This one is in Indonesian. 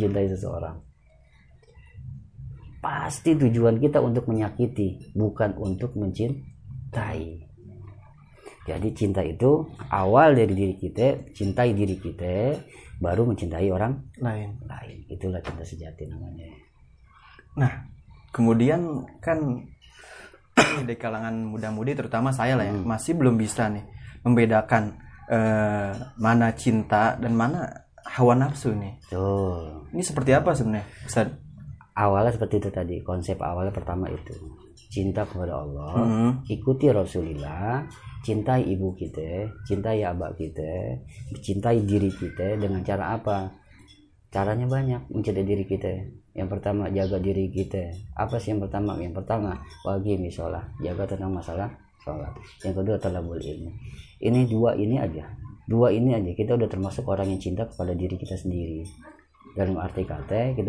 mencintai seseorang. Pasti tujuan kita untuk menyakiti bukan untuk mencintai. Jadi cinta itu awal dari diri kita cintai diri kita baru mencintai orang lain. lain. Itulah cinta sejati namanya. Nah kemudian kan di kalangan muda-mudi terutama saya lah ya Hmm. masih belum bisa nih membedakan eh, mana cinta dan mana hawa nafsu nih tuh ini seperti apa sebenarnya Ustaz? awalnya seperti itu tadi konsep awalnya pertama itu. Cinta kepada Allah Hmm. ikuti Rasulullah cintai ibu kita cintai abah kita cintai diri kita dengan cara apa? Caranya banyak mencintai diri kita. Yang pertama jaga diri kita. Apa sih yang pertama? Yang pertama wajib sholat. Jaga tentang masalah sholat. Yang kedua talabul ilmu ini dua ini aja dua ini aja kita udah termasuk orang yang cinta kepada diri kita sendiri. Dalam arti kata kita